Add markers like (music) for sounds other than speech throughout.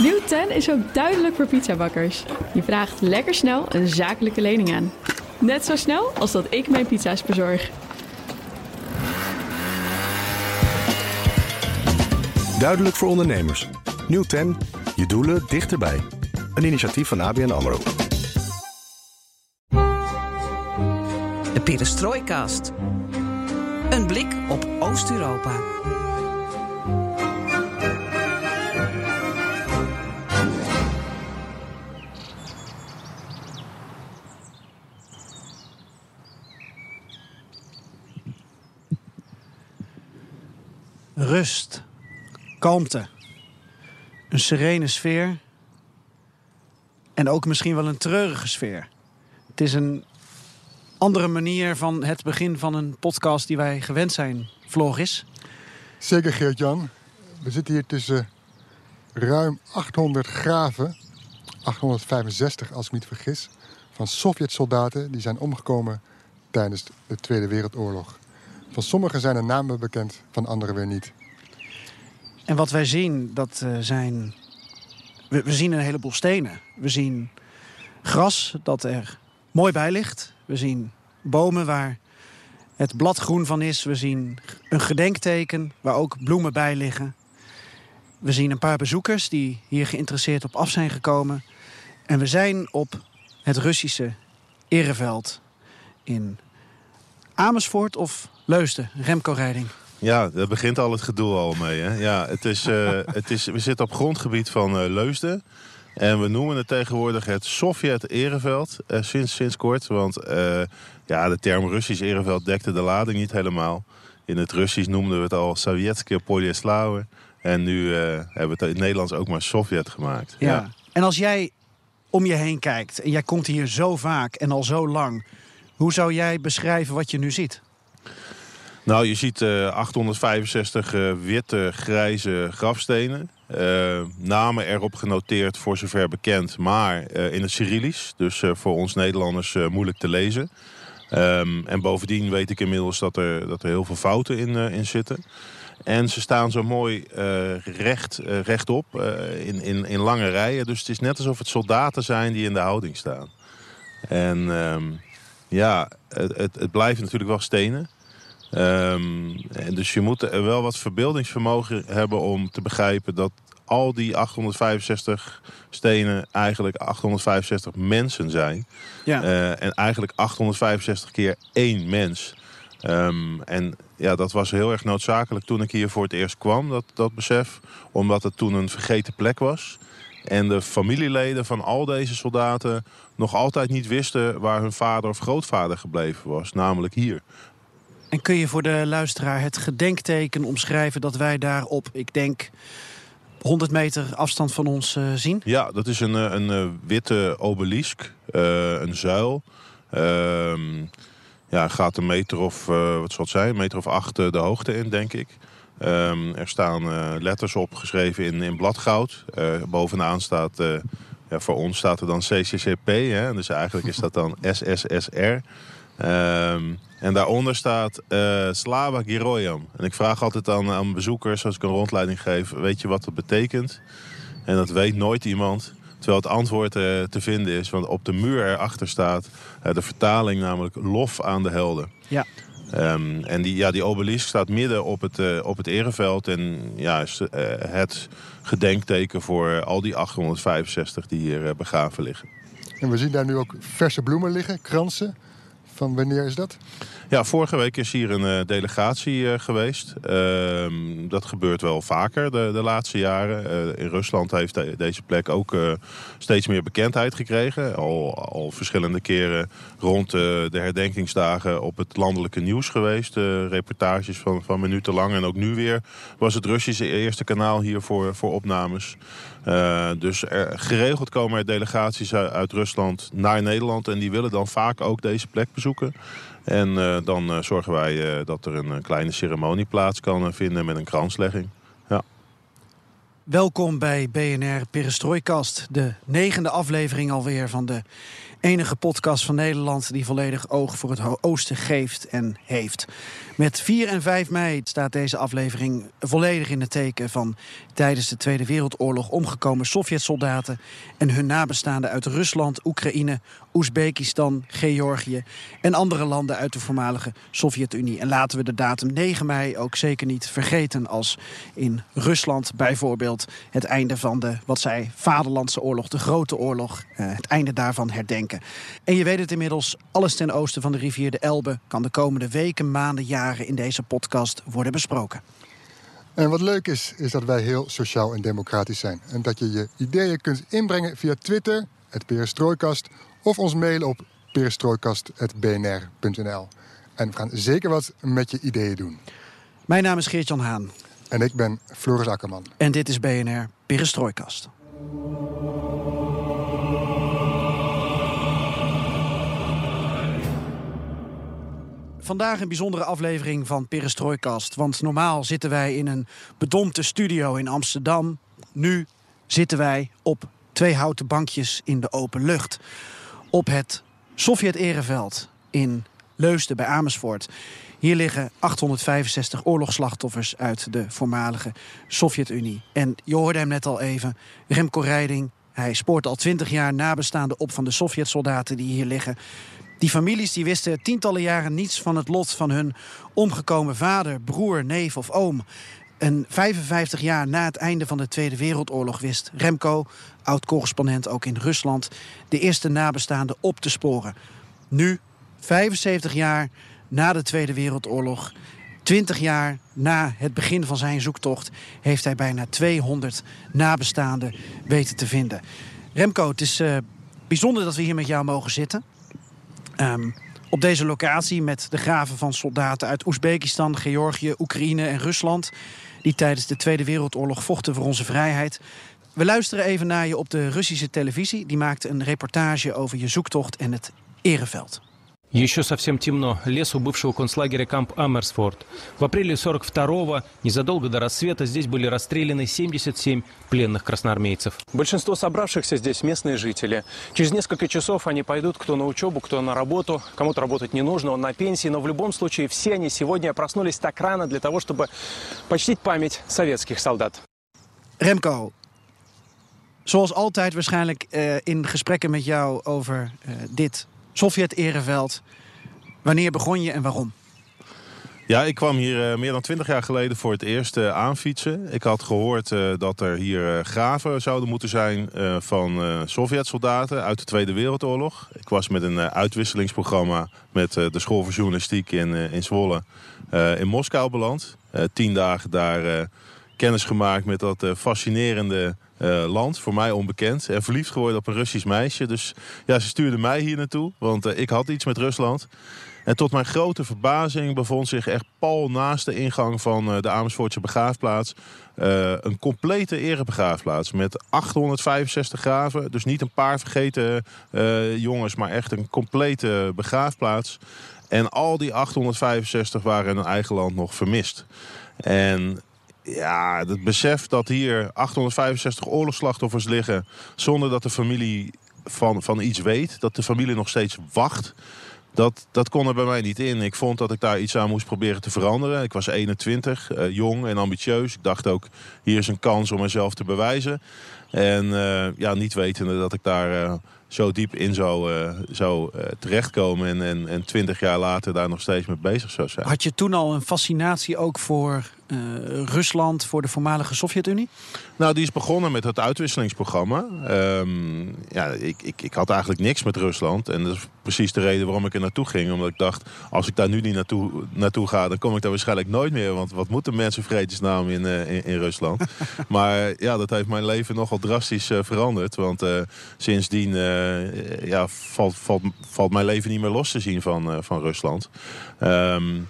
Nieuw 10 is ook duidelijk voor pizzabakkers. Je vraagt lekker snel een zakelijke lening aan. Net zo snel als dat ik mijn pizza's bezorg. Duidelijk voor ondernemers. Nieuw 10. Je doelen dichterbij. Een initiatief van ABN AMRO. De Perestrooikast. Een blik op Oost-Europa. Rust, kalmte, een serene sfeer en ook misschien wel een treurige sfeer. Het is een andere manier van het begin van een podcast die wij gewend zijn, Floris. Zeker Geert-Jan. We zitten hier tussen ruim 800 graven, 865 als ik me niet vergis, van Sovjet-soldaten die zijn omgekomen tijdens de Tweede Wereldoorlog. Van sommigen zijn er namen bekend, van anderen weer niet. En wat wij zien, dat eh, zijn. We, we zien een heleboel stenen. We zien gras dat er mooi bij ligt. We zien bomen waar het blad groen van is. We zien een gedenkteken waar ook bloemen bij liggen. We zien een paar bezoekers die hier geïnteresseerd op af zijn gekomen. En we zijn op het Russische ereveld in Amersfoort of Leusden, Remco-rijding. Ja, daar begint al het gedoe al mee. Hè? Ja, het is, eh, (laughs) het is, we zitten op grondgebied van eh, Leusden. En we noemen het tegenwoordig het Sovjet-ereveld, eh, sinds, sinds kort. Want ja, de term Russisch ereveld dekte de lading niet helemaal. In het Russisch noemden we het al Sovjetske Polyeslawe. En nu hebben we het in het Nederlands ook maar Sovjet gemaakt. Ja. En als jij om je heen kijkt en jij komt hier zo vaak en al zo lang, hoe zou jij beschrijven wat je nu ziet? Nou, je ziet eh, 865 eh, witte, grijze grafstenen. Eh, namen erop genoteerd voor zover bekend, maar eh, in het Cyrillisch. Dus eh, voor ons Nederlanders eh, moeilijk te lezen. Ehm, en bovendien weet ik inmiddels dat er, dat er heel veel fouten in, eh, in zitten. En ze staan zo mooi eh, recht, eh, rechtop eh, in, in, in lange rijen. Dus het is net alsof het soldaten zijn die in de houding staan. En ehm, ja, het, het, het natuurlijk wel stenen. Ehm, dus je moet er wel wat verbeeldingsvermogen hebben om te begrijpen dat al die 865 stenen eigenlijk 865 mensen zijn. Ja. Eh, en eigenlijk 865 keer één mens. Ehm, en ja, dat was heel erg noodzakelijk toen ik hier voor het eerst kwam, dat, dat besef. Omdat het toen een vergeten plek was. En de familieleden van al deze soldaten nog altijd niet wisten waar hun vader of grootvader gebleven was. Namelijk hier. En kun je voor de luisteraar het gedenkteken omschrijven dat wij daar op, ik denk, 100 meter afstand van ons eh, zien? Ja, dat is een, eh, een, eh, witte obelisk, een zuil. Ehm, ja, gaat een meter of, wat zal het zijn, een meter of acht de hoogte in, denk ik. Ehm, er staan letters op geschreven in, in bladgoud. Bovenaan staat, ja, voor ons staat er dan CCCP, hè? dus eigenlijk is dat dan SSSR. Ehm, en daaronder staat eh Slava Giroyam. En ik vraag altijd aan, aan bezoekers, als ik een rondleiding geef, weet je wat dat betekent? En dat weet nooit iemand. Terwijl het antwoord eh, te vinden is, want op de muur erachter staat eh, de vertaling namelijk lof aan de helden. Ja. Ehm, en die, ja, die obelisk staat midden op het, eh, op het ereveld en ja, is het gedenkteken voor al die 865 die hier begraven liggen. En we zien daar nu ook verse bloemen liggen, kransen. Van wanneer is dat? Ja, vorige week is hier een eh, delegatie eh, geweest. Ehm, dat gebeurt wel vaker de, de laatste jaren. Eh, in Rusland heeft de- deze plek ook steeds meer bekendheid gekregen. Al, al verschillende keren rond de herdenkingsdagen op het landelijke nieuws geweest. reportages van, van minuten lang. En ook nu weer was het Russische eerste kanaal hier voor, voor opnames. Eh, dus er, geregeld komen er delegaties uit, Rusland naar Nederland. En die willen dan vaak ook deze plek bezoeken. En eh, dan eh, zorgen wij dat er een, kleine ceremonie plaats kan vinden met een kranslegging. Ja. Welkom bij BNR Perestrooikast, de negende aflevering alweer van de enige podcast van Nederland die volledig oog voor het oosten geeft en heeft. Met 4 en 5 mei staat deze aflevering volledig in het teken van tijdens de Tweede Wereldoorlog omgekomen Sovjet-soldaten en hun nabestaanden uit Rusland, Oekraïne, Oezbekistan, Georgië en andere landen uit de voormalige Sovjet-Unie. En laten we de datum 9 mei ook zeker niet vergeten als in Rusland bijvoorbeeld het einde van de, wat zij, Vaderlandse oorlog, de Grote Oorlog, eh, het einde daarvan herdenken. En je weet het inmiddels, alles ten oosten van de rivier de Elbe kan de komende weken, maanden, jaren in deze podcast worden besproken. En wat leuk is, is dat wij heel sociaal en democratisch zijn. En dat je je ideeën kunt inbrengen via Twitter, het Perestrooikast, of ons mailen op perestrooikast.bnr.nl. En we gaan zeker wat met je ideeën doen. Mijn naam is Geert-Jan Haan. En ik ben Floris Akkerman. En dit is BNR Perestrooikast. Vandaag een bijzondere aflevering van Perestrooikast. Want normaal zitten wij in een bedompte studio in Amsterdam. Nu zitten wij op twee houten bankjes in de open lucht. Op het Sovjet-Ereveld in Leusden bij Amersfoort. Hier liggen 865 oorlogsslachtoffers uit de voormalige Sovjet-Unie. En je hoorde hem net al even, Remco Rijding. Hij spoort al 20 jaar nabestaanden op van de Sovjet-soldaten die hier liggen. Die families die wisten tientallen jaren niets van het lot van hun omgekomen vader, broer, neef of oom. En 55 jaar na het einde van de Tweede Wereldoorlog wist Remco, oud-correspondent ook in Rusland, de eerste nabestaanden op te sporen. Nu, 75 jaar na de Tweede Wereldoorlog, 20 jaar na het begin van zijn zoektocht, heeft hij bijna 200 nabestaanden weten te vinden. Remco, het is uh, bijzonder dat we hier met jou mogen zitten. Um, op deze locatie met de graven van soldaten uit Oezbekistan, Georgië, Oekraïne en Rusland. die tijdens de Tweede Wereldoorlog vochten voor onze vrijheid. We luisteren even naar je op de Russische televisie. Die maakte een reportage over je zoektocht en het Ereveld. Еще совсем темно. Лес у бывшего концлагеря Камп Амерсфорд. В апреле 42-го, незадолго до рассвета, здесь были расстреляны 77 пленных красноармейцев. Большинство собравшихся здесь местные жители. Через несколько часов они пойдут кто на учебу, кто на работу. Кому-то работать не нужно, он на пенсии. Но в любом случае все они сегодня проснулись так рано для того, чтобы почтить память советских солдат. Remco, zoals altijd waarschijnlijk uh, in gesprekken met jou over uh, dit Sovjet-Ereveld. Wanneer begon je en waarom? Ja, ik kwam hier uh, meer dan twintig jaar geleden voor het eerst uh, aanfietsen. Ik had gehoord uh, dat er hier graven zouden moeten zijn van Sovjet-soldaten uit de Tweede Wereldoorlog. Ik was met een uitwisselingsprogramma met de School voor Journalistiek in, in Zwolle in Moskou beland. tien dagen daar kennis gemaakt met dat fascinerende uh, land, voor mij onbekend. En verliefd geworden op een Russisch meisje. Dus ja, ze stuurde mij hier naartoe, want uh, ik had iets met Rusland. En tot mijn grote verbazing bevond zich echt pal naast de ingang van uh, de Amersfoortse begraafplaats... een complete erebegraafplaats met 865 graven. Dus niet een paar vergeten jongens, maar echt een complete begraafplaats. En al die 865 waren in hun eigen land nog vermist. En ja, het besef dat hier 865 oorlogsslachtoffers liggen... zonder dat de familie van, van iets weet, dat de familie nog steeds wacht... Dat, dat kon er bij mij niet in. Ik vond dat ik daar iets aan moest proberen te veranderen. Ik was 21, uh, jong en ambitieus. Ik dacht ook, hier is een kans om mezelf te bewijzen. En uh, ja, niet wetende dat ik daar uh, zo diep in zou, zou terechtkomen. En, en, en 20 jaar later daar nog steeds mee bezig zou zijn. Had je toen al een fascinatie ook voor uh, Rusland voor de voormalige Sovjet-Unie? Nou, die is begonnen met het uitwisselingsprogramma. Um, ja, ik, ik, ik had eigenlijk niks met Rusland. En dat is precies de reden waarom ik er naartoe ging. Omdat ik dacht, als ik daar nu niet naartoe, naartoe ga... dan kom ik daar waarschijnlijk nooit meer. Want wat moeten mensen vredesnaam in, uh, in, in, Rusland? (laughs) maar ja, dat heeft mijn leven nogal drastisch uh, veranderd. Want sindsdien ja, valt, valt, valt mijn leven niet meer los te zien van, van Rusland. Um,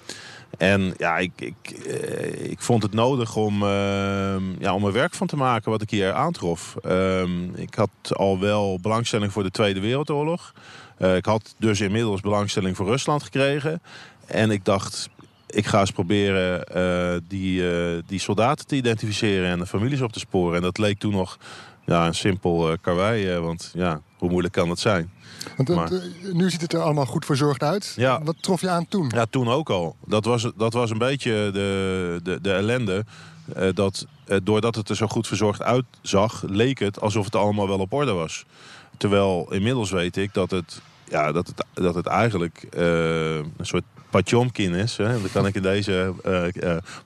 en ja, ik, ik, eh, ik vond het nodig om, uh, ja, om er werk van te maken wat ik hier aantrof. Uh, ik had al wel belangstelling voor de Tweede Wereldoorlog. Uh, ik had dus inmiddels belangstelling voor Rusland gekregen. En ik dacht, ik ga eens proberen die, die soldaten te identificeren en de families op te sporen. En dat leek toen nog ja, een simpel karwei. want ja, hoe moeilijk kan het zijn? Want maar, nu ziet het er allemaal goed verzorgd uit. Ja, Wat trof je aan toen? Ja, toen ook al. Dat was, dat was een beetje de, de, de ellende. dat doordat het er zo goed verzorgd uitzag, leek het alsof het allemaal wel op orde was. Terwijl inmiddels weet ik dat het, ja, dat het, dat het eigenlijk een soort Patjomkin is. Hè? Dat kan ik in deze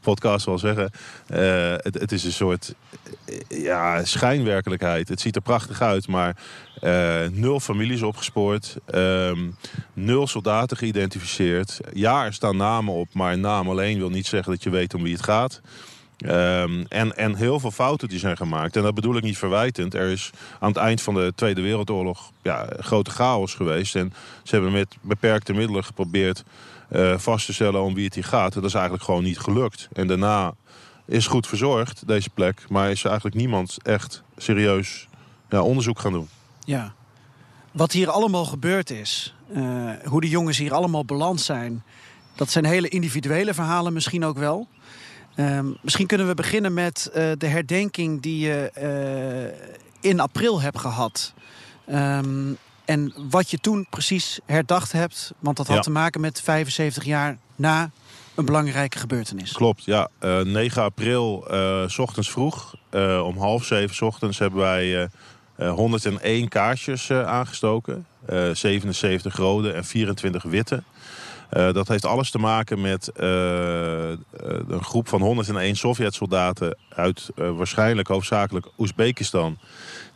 podcast wel zeggen. Het, het, is een soort ja, schijnwerkelijkheid. Het ziet er prachtig uit, maar nul families opgespoord. Um, nul soldaten geïdentificeerd. Ja, er staan namen op, maar naam alleen wil niet zeggen dat je weet om wie het gaat. Um, en, en heel veel fouten die zijn gemaakt. En dat bedoel ik niet verwijtend. Er is aan het eind van de Tweede Wereldoorlog ja, grote chaos geweest. En ze hebben met beperkte middelen geprobeerd uh, vast te stellen om wie het hier gaat. Dat is eigenlijk gewoon niet gelukt. En daarna is goed verzorgd, deze plek. Maar is er eigenlijk niemand echt serieus ja, onderzoek gaan doen. Ja. Wat hier allemaal gebeurd is, uh, hoe de jongens hier allemaal beland zijn... dat zijn hele individuele verhalen misschien ook wel. Uh, misschien kunnen we beginnen met uh, de herdenking die je in april hebt gehad. Um, en wat je toen precies herdacht hebt, want dat had te maken met 75 jaar na een belangrijke gebeurtenis. Klopt, ja. Uh, eh, 9 april, uh, s ochtends vroeg, uh, om half zeven ochtends, hebben wij 101 kaarsjes aangestoken. 77 rode en 24 witte. dat heeft alles te maken met een groep van 101 Sovjet-soldaten uit waarschijnlijk hoofdzakelijk Oezbekistan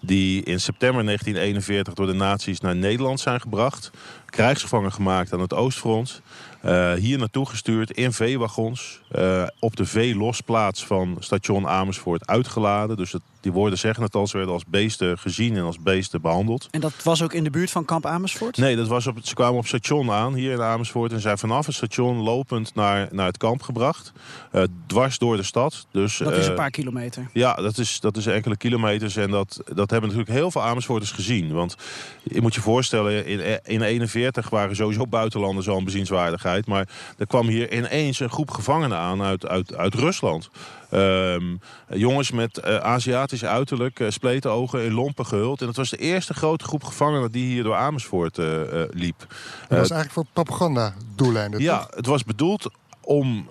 die in september 1941 door de nazi's naar Nederland zijn gebracht. Krijgsgevangen gemaakt aan het Oostfront. Uh, hier naartoe gestuurd in veewagons. Uh, op de veelosplaats van station Amersfoort uitgeladen. Dus die woorden zeggen het al, ze werden als beesten gezien en als beesten behandeld. En dat was ook in de buurt van kamp Amersfoort? Nee, dat was op, ze kwamen op station aan hier in Amersfoort. En zijn vanaf het station lopend naar, naar het kamp gebracht. Uh, dwars door de stad. Dus, dat is een paar kilometer? Ja, dat is, dat is enkele kilometers. En dat, dat hebben natuurlijk heel veel Amersfoorters gezien. Want je moet je voorstellen, in, in 41 waren sowieso buitenlanders al een bezienswaardigheid. Maar er kwam hier ineens een groep gevangenen aan uit, uit, uit Rusland. Um, jongens met uh, Aziatisch uiterlijk, uh, spleten ogen, in lompen gehuld. En dat was de eerste grote groep gevangenen die hier door Amersfoort uh, liep. Dat was eigenlijk voor propagandadoeleinden, Ja, toch? het was bedoeld om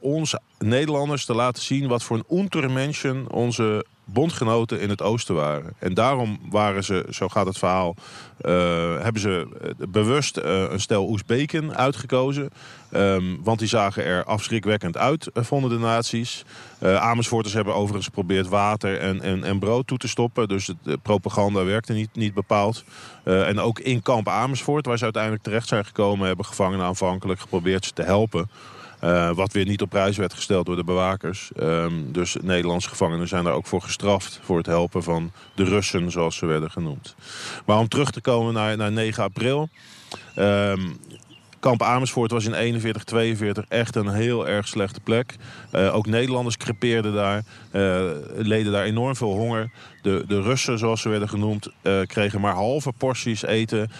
ons Nederlanders te laten zien wat voor een untermenschen onze bondgenoten in het oosten waren. En daarom waren ze, zo gaat het verhaal, uh, hebben ze eh, bewust uh, een stel Oezbeken uitgekozen. Um, want die zagen er afschrikwekkend uit, vonden de. Uh, Amersfoorters hebben overigens geprobeerd water en, en, en brood toe te stoppen. Dus de propaganda werkte niet, niet bepaald. en ook in kamp Amersfoort, waar ze uiteindelijk terecht zijn gekomen... hebben gevangenen aanvankelijk geprobeerd ze te helpen... Uh, wat weer niet op prijs werd gesteld door de bewakers. Um, dus Nederlandse gevangenen zijn daar ook voor gestraft. Voor het helpen van de Russen, zoals ze werden genoemd. Maar om terug te komen naar, naar 9 april. Um, Kamp Amersfoort was in 41, 42 echt een heel erg slechte plek. Uh, ook Nederlanders crepeerden daar, uh, leden daar enorm veel honger. De, de Russen, zoals ze werden genoemd, uh, kregen maar halve porties eten.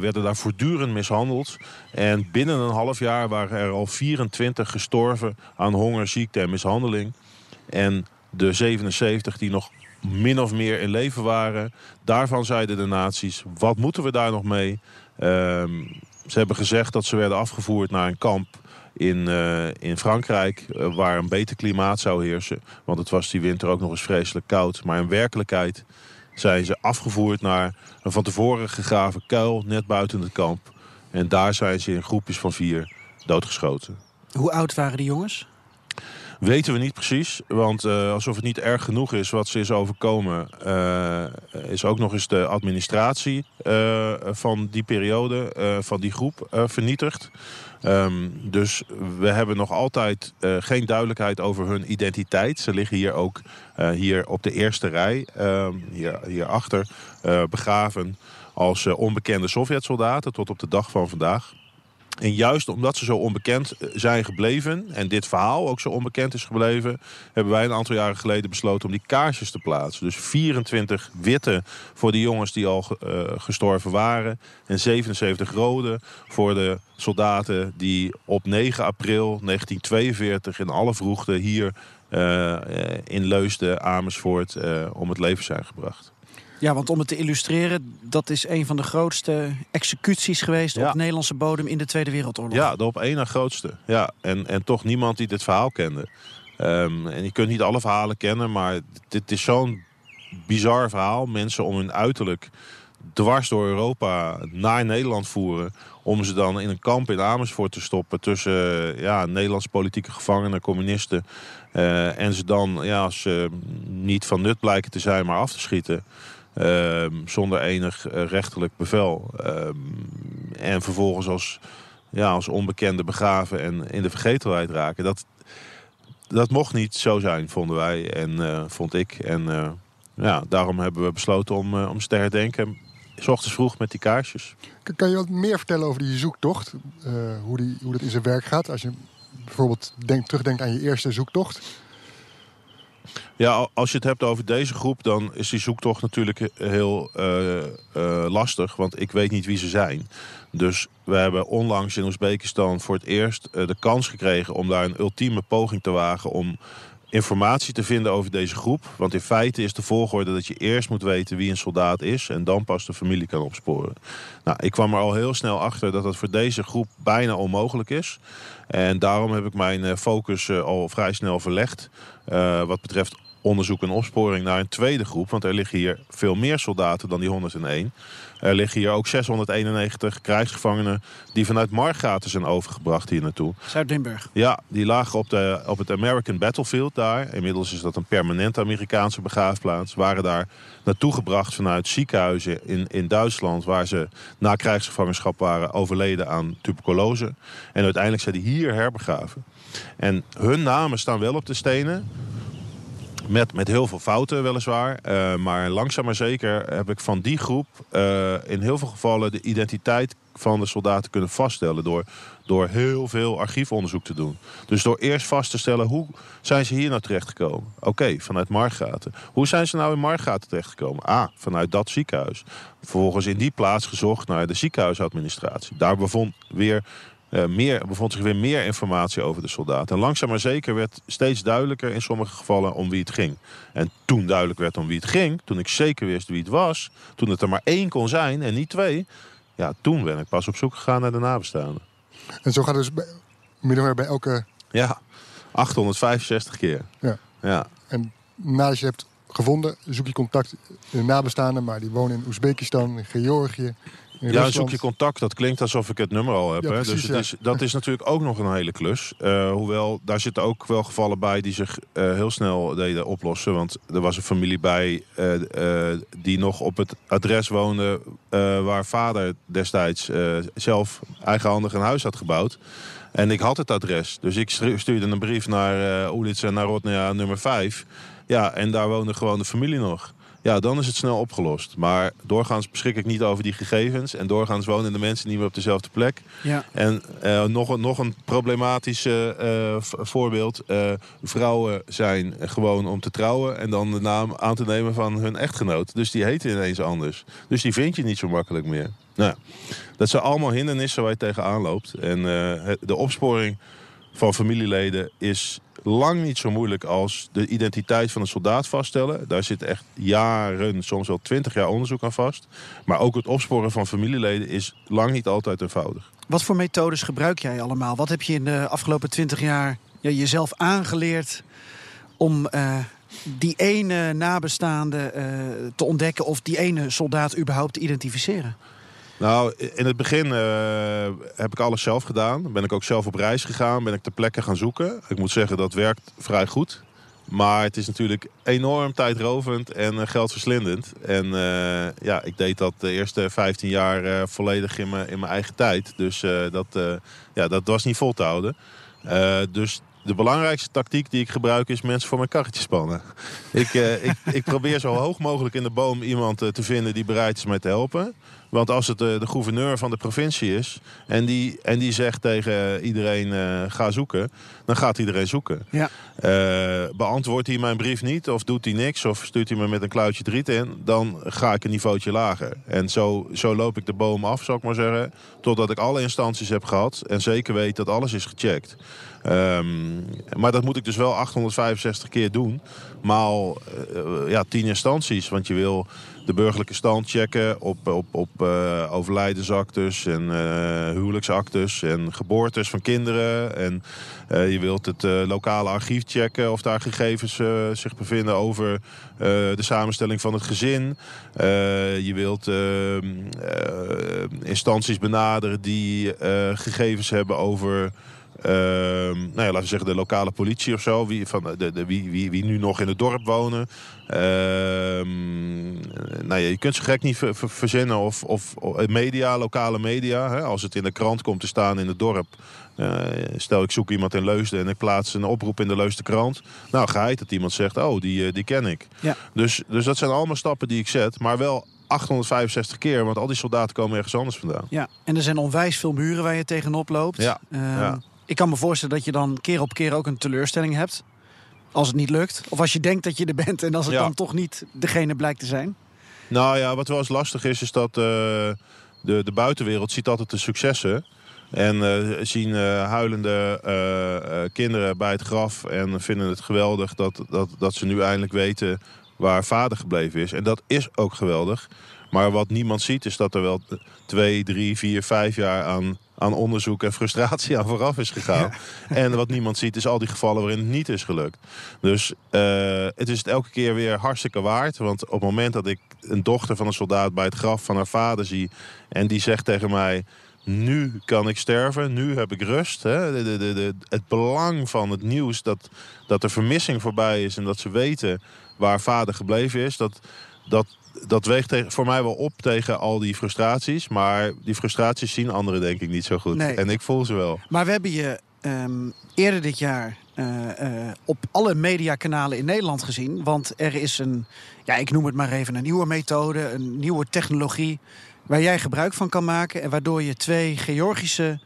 werden daar voortdurend mishandeld. En binnen een half jaar waren er al 24 gestorven aan honger, ziekte en mishandeling. En de 77 die nog min of meer in leven waren. Daarvan zeiden de nazi's, wat moeten we daar nog mee? Uh, ze hebben gezegd dat ze werden afgevoerd naar een kamp in, uh, in Frankrijk... Uh, waar een beter klimaat zou heersen. Want het was die winter ook nog eens vreselijk koud. Maar in werkelijkheid zijn ze afgevoerd naar een van tevoren gegraven kuil... net buiten het kamp. En daar zijn ze in groepjes van vier doodgeschoten. Hoe oud waren die jongens? Weten we niet precies, want uh, alsof het niet erg genoeg is wat ze is overkomen... Uh, is ook nog eens de administratie uh, van die periode, van die groep, vernietigd. Um, dus we hebben nog altijd geen duidelijkheid over hun identiteit. Ze liggen hier ook hier op de eerste rij, um, hier, hierachter, begraven als onbekende Sovjet-soldaten tot op de dag van vandaag. En juist omdat ze zo onbekend eh, zijn gebleven... en dit verhaal ook zo onbekend is gebleven... hebben wij een aantal jaren geleden besloten om die kaarsjes te plaatsen. Dus 24 witte voor de jongens die al uh, gestorven waren... en 77 rode voor de soldaten die op 9 april 1942 in alle vroegte hier eh, in Leusden, Amersfoort eh, om het leven zijn gebracht. Ja, want om het te illustreren, dat is een van de grootste executies geweest Ja. op Nederlandse bodem in de Tweede Wereldoorlog. Ja, de op één na grootste. Ja, en, en toch niemand die dit verhaal kende. Ehm, en je kunt niet alle verhalen kennen, maar dit is zo'n bizar verhaal. Mensen om hun uiterlijk dwars door Europa naar Nederland voeren. Om ze dan in een kamp in Amersfoort te stoppen tussen ja, Nederlandse politieke gevangenen, communisten. eh, en ze dan, ja, als ze niet van nut blijken te zijn, maar af te schieten. Ehm, zonder enig eh, rechterlijk bevel. Ehm, en vervolgens als, ja, als onbekende begraven en in de vergetelheid raken. Dat, dat mocht niet zo zijn, vonden wij en eh, vond ik. En eh, ja, daarom hebben we besloten om, om ze te herdenken. S vroeg met die kaarsjes. Kan je wat meer vertellen over die zoektocht? Hoe, die, hoe dat in zijn werk gaat? Als je bijvoorbeeld denkt, terugdenkt aan je eerste zoektocht. Ja, al- als je het hebt over deze groep, dan is die zoektocht natuurlijk heel eh, eh, lastig. Want ik weet niet wie ze zijn. Dus we hebben onlangs in Oezbekistan voor het eerst eh, de kans gekregen om daar een ultieme poging te wagen om informatie te vinden over deze groep. Want in feite is de volgorde dat je eerst moet weten wie een soldaat is en dan pas de familie kan opsporen. Nou, ik kwam er al heel snel achter dat dat voor deze groep bijna onmogelijk is. En daarom heb ik mijn focus al vrij snel verlegd. Eh, wat betreft onderzoek en opsporing naar een tweede groep. Want er liggen hier veel meer soldaten dan die 101. Er liggen hier ook 691 krijgsgevangenen die vanuit Margaten zijn overgebracht hier naartoe. Zuid-Limburg. Ja, die lagen op, de, op het American Battlefield daar. Inmiddels is dat een permanente Amerikaanse begraafplaats. Waren daar naartoe gebracht vanuit ziekenhuizen in, in Duitsland... waar ze na krijgsgevangenschap waren overleden aan tuberculose. En uiteindelijk zijn die hier herbegraven. En hun namen staan wel op de stenen... Met, met heel veel fouten weliswaar. Eh, maar langzaam maar zeker heb ik van die groep eh, in heel veel gevallen de identiteit van de soldaten kunnen vaststellen. Door, door heel veel archiefonderzoek te doen. Dus door eerst vast te stellen hoe zijn ze hier nou terechtgekomen. Oké, vanuit Margaten. Hoe zijn ze nou in Margaten terechtgekomen? Ah, vanuit dat ziekenhuis. Vervolgens in die plaats gezocht naar de ziekenhuisadministratie. Daar bevond weer eh, meer, bevond zich weer meer informatie over de soldaten. En langzaam maar zeker werd steeds duidelijker in sommige gevallen om wie het ging. En toen duidelijk werd om wie het ging, toen ik zeker wist wie het was, toen het er maar één kon zijn en niet twee, ja, toen ben ik pas op zoek gegaan naar de nabestaanden. En zo gaat het dus bij, bij elke... Ja, 865 keer. Ja. Ja, En nadat je hebt gevonden, zoek je contact in de nabestaanden. Maar die wonen in Oezbekistan, in Georgië, Ja, Rusland. zoek je contact. Dat klinkt alsof ik het nummer al heb. Ja, hè? precies, dus het ja. is, dat is (laughs) natuurlijk ook nog een hele klus. Eh, hoewel, daar zitten ook wel gevallen bij die zich eh, heel snel deden oplossen. Want er was een familie bij eh, die nog op het adres woonde... waar vader destijds zelf eigenhandig een huis had gebouwd. En ik had het adres. Dus ik stuurde een brief naar uh, Ulitsa Narodnaya nummer 5. Ja, en daar woonde gewoon de familie nog. Ja, dan is het snel opgelost. Maar doorgaans beschik ik niet over die gegevens. En doorgaans wonen de mensen niet meer op dezelfde plek. Ja. En eh, nog, een, nog een problematisch eh, voorbeeld. Eh, vrouwen zijn gewoon om te trouwen en dan de naam aan te nemen van hun echtgenoot. Dus die heten ineens anders. Dus die vind je niet zo makkelijk meer. Nou, dat zijn allemaal hindernissen waar je tegenaan loopt. En de opsporing van familieleden is lang niet zo moeilijk als de identiteit van een soldaat vaststellen. Daar zit echt jaren, soms wel twintig jaar onderzoek aan vast. Maar ook het opsporen van familieleden is lang niet altijd eenvoudig. Wat voor methodes gebruik jij allemaal? Wat heb je in de afgelopen twintig jaar ja, jezelf aangeleerd om eh, die ene nabestaande eh, te ontdekken of die ene soldaat überhaupt te identificeren? Nou, in het begin eh, heb ik alles zelf gedaan. Ben ik ook zelf op reis gegaan. Ben ik ter plekke gaan zoeken. Ik moet zeggen, dat werkt vrij goed. Maar het is natuurlijk enorm tijdrovend en eh, geldverslindend. En eh, ja, ik deed dat de eerste 15 jaar volledig in mijn, in mijn eigen tijd. Dus dat, ja, dat was niet vol te houden. Dus de belangrijkste tactiek die ik gebruik is mensen voor mijn karretje spannen. ik, ik, ik probeer zo hoog mogelijk in de boom iemand te vinden die bereid is mij te helpen. Want als het de, gouverneur van de provincie is en die, en die zegt tegen iedereen eh, ga zoeken, dan gaat iedereen zoeken. Ja. Eh, beantwoordt hij mijn brief niet of doet hij niks of stuurt hij me met een kluitje driet in, dan ga ik een niveautje lager. En zo, zo loop ik de boom af, zou ik maar zeggen, totdat ik alle instanties heb gehad en zeker weet dat alles is gecheckt. Ehm, maar dat moet ik dus wel 865 keer doen. Maal uh, ja, 10 instanties. Want je wil de burgerlijke stand checken op, op, op uh, overlijdensactes en uh, huwelijksactes en geboortes van kinderen. En je wilt het lokale archief checken of daar gegevens zich bevinden over de samenstelling van het gezin. je wilt ehm, instanties benaderen die gegevens hebben over Ehm, nou ja, laten we zeggen de lokale politie of zo. Wie, van de, de, wie, wie, wie nu nog in het dorp wonen. Ehm, nou ja, je kunt ze gek niet verzinnen. Of, of, media, lokale media. Hè, als het in de krant komt te staan in het dorp. Uh, stel ik zoek iemand in Leusden en ik plaats een oproep in de Leusden krant. Nou ga je dat iemand zegt, oh die, eh, die ken ik. Ja. Dus, dus dat zijn allemaal stappen die ik zet. Maar wel 865 keer, want al die soldaten komen ergens anders vandaan. Ja, en er zijn onwijs veel muren waar je tegenop loopt. Ja, um, ja ik kan me voorstellen dat je dan keer op keer ook een teleurstelling hebt. Als het niet lukt. Of als je denkt dat je er bent en als het dan toch niet degene blijkt te zijn. Nou ja, wat wel eens lastig is, is dat uh, de, de buitenwereld ziet altijd de successen. En uh, zien uh, huilende kinderen bij het graf en vinden het geweldig dat, dat, dat ze nu eindelijk weten waar vader gebleven is. En dat is ook geweldig. Maar wat niemand ziet is dat er wel twee, drie, vier, vijf jaar aan aan onderzoek en frustratie (laughs) aan vooraf is gegaan. (laughs) En wat niemand ziet is al die gevallen waarin het niet is gelukt. Dus uh, het is het elke keer weer hartstikke waard. Want op het moment dat ik een dochter van een soldaat bij het graf van haar vader zie... en die zegt tegen mij, nu kan ik sterven, nu heb ik rust. Hè? De, de, de, het belang van het nieuws dat, dat de vermissing voorbij is... en dat ze weten waar vader gebleven is... dat, dat, dat weegt voor mij wel op tegen al die frustraties. Maar die frustraties zien anderen denk ik niet zo goed. Nee. En ik voel ze wel. Maar we hebben je um, eerder dit jaar uh, uh, op alle mediakanalen in Nederland gezien. Want er is een, ja, ik noem het maar even, een nieuwe methode, een nieuwe technologie... waar jij gebruik van kan maken... en waardoor je twee Georgische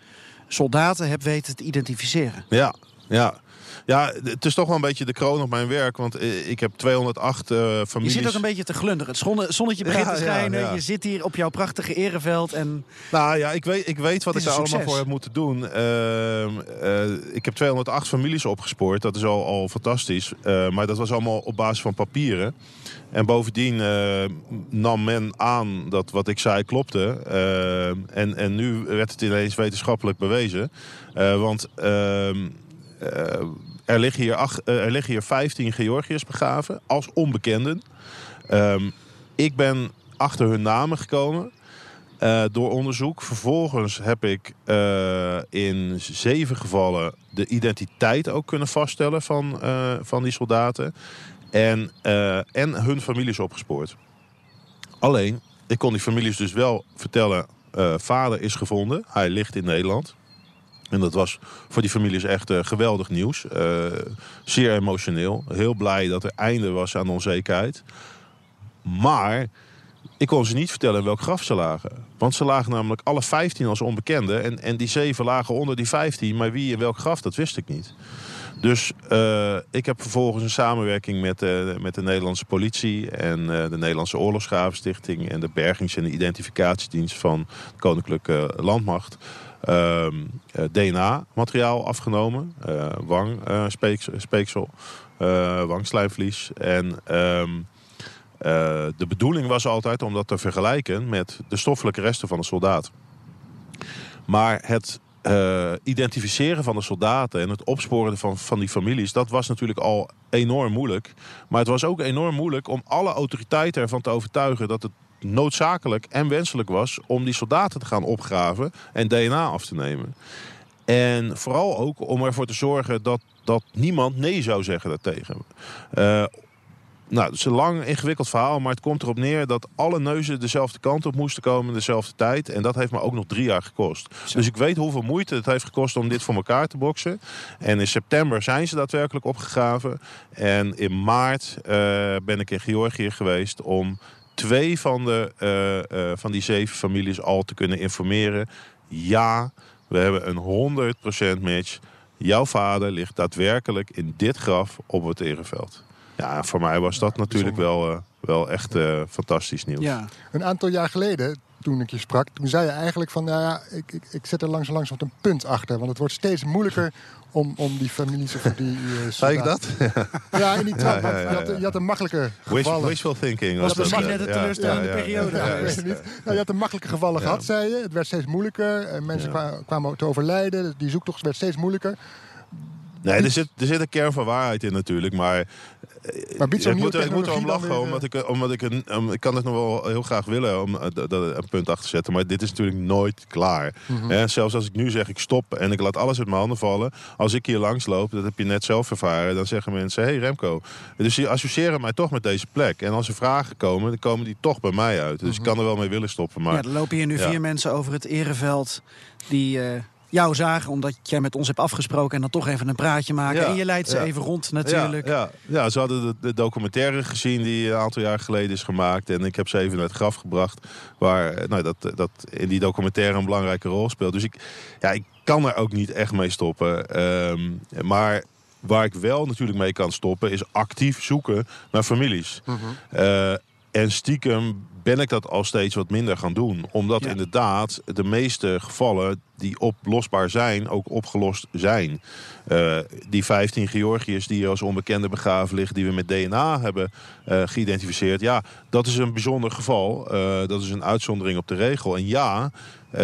soldaten hebt weten te identificeren. Ja, ja. Ja, het is toch wel een beetje de kroon op mijn werk. Want eh, ik heb 208 uh, families. Je zit ook een beetje te glunderen. Het zonnetje begint ja, te schijnen. Ja, ja. Je zit hier op jouw prachtige ereveld. En... Nou ja, ik weet, ik weet wat ik daar allemaal voor heb moeten doen. Uh, uh, ik heb 208 families opgespoord. Dat is al, al fantastisch. Eh, maar dat was allemaal op basis van papieren. En bovendien nam men aan dat wat ik zei klopte. en, en nu werd het ineens wetenschappelijk bewezen. want ehm, er liggen, hier acht, eh, er liggen hier 15 Georgiërs begraven als onbekenden. Um, ik ben achter hun namen gekomen door onderzoek. Vervolgens heb ik in zeven gevallen de identiteit ook kunnen vaststellen van, van die soldaten. En, en hun families opgespoord. Alleen, ik kon die families dus wel vertellen... vader is gevonden, hij ligt in Nederland. En dat was voor die families echt uh, geweldig nieuws. Zeer emotioneel. Heel blij dat er einde was aan onzekerheid. Maar ik kon ze niet vertellen welk graf ze lagen. Want ze lagen namelijk alle 15 als onbekenden. En, en die zeven lagen onder die 15. Maar wie in welk graf, dat wist ik niet. Dus uh, ik heb vervolgens een samenwerking met, uh, met de Nederlandse politie en uh, de Nederlandse Oorlogsgravenstichting en de Bergings- en de Identificatiedienst van de Koninklijke Landmacht ehm, DNA-materiaal afgenomen. wang, speeksel, wangslijmvlies. En ehm, de bedoeling was altijd om dat te vergelijken met de stoffelijke resten van de soldaat. Maar het uh, identificeren van de soldaten en het opsporen van, van die families, dat was natuurlijk al enorm moeilijk. Maar het was ook enorm moeilijk om alle autoriteiten ervan te overtuigen dat het noodzakelijk en wenselijk was om die soldaten te gaan opgraven en DNA af te nemen. En vooral ook om ervoor te zorgen dat, dat niemand nee zou zeggen daartegen. Uh, nou, het is een lang ingewikkeld verhaal, maar het komt erop neer dat alle neuzen dezelfde kant op moesten komen dezelfde tijd. En dat heeft me ook nog drie jaar gekost. Dus ik weet hoeveel moeite het heeft gekost om dit voor elkaar te boksen. En in september zijn ze daadwerkelijk opgegraven. En in maart uh, ben ik in Georgië geweest om twee van, de, eh, eh, van die zeven families al te kunnen informeren. Ja, we hebben een 100% match. Jouw vader ligt daadwerkelijk in dit graf op het Ereveld. Ja, voor mij was dat natuurlijk wel, eh, wel echt eh, fantastisch nieuws. Ja. Een aantal jaar geleden, toen ik je sprak, toen zei je eigenlijk van, nou ja, ik, ik, ik zet er langs langs een punt achter. Want het wordt steeds moeilijker om, om die families of die uh, (laughs) Zei ik dat? (laughs) Ja, in die trap. Ja, ja, want ja, Je, je had een makkelijke Wish, gevallen. wishful thinking. Was Was misschien dat, net een teleurstellende periode ja, weet niet. Nou, je had een makkelijke gevallen gehad, zei je. Het werd steeds moeilijker. En mensen kwamen te overlijden. Die zoektocht werd steeds moeilijker. Nee, er zit, er zit een kern van waarheid in natuurlijk. Maar, Maar biedt zo'n ik, nieuwe moet, ik moet erom lachen, weer, omdat ik, omdat ik, een, um, ik kan het nog wel heel graag willen om eh, dat- een punt achter te zetten. Maar dit is natuurlijk nooit klaar. Mhm. Hè, zelfs als ik nu zeg ik stop en ik laat alles uit mijn handen vallen. Als ik hier langs loop, dat heb je net zelf ervaren. Dan zeggen mensen, hé hey Remco. Dus die associëren mij toch met deze plek. En als er vragen komen, dan komen die toch bij mij uit. Dus ik kan er wel mee willen stoppen. Maar ja, er lopen hier nu Ja. vier mensen over het ereveld die eh, jou zagen omdat jij met ons hebt afgesproken en dan toch even een praatje maken. Ja, En je leidt ze ja. even rond natuurlijk. Ja, ja, ja, ze hadden de, de documentaire gezien die een aantal jaar geleden is gemaakt. En ik heb ze even naar het graf gebracht. Waar nou, dat, dat in die documentaire een belangrijke rol speelt. Dus ik, ja, ik kan er ook niet echt mee stoppen. Ehm, maar waar ik wel natuurlijk mee kan stoppen is actief zoeken naar families. Eh, en stiekem ben ik dat al steeds wat minder gaan doen. Omdat Ja. inderdaad de meeste gevallen die oplosbaar zijn, ook opgelost zijn. Eh, die 15 Georgiërs die als onbekende begraven liggen, die we met DNA hebben eh, geïdentificeerd. Ja, dat is een bijzonder geval. Eh, dat is een uitzondering op de regel. En ja,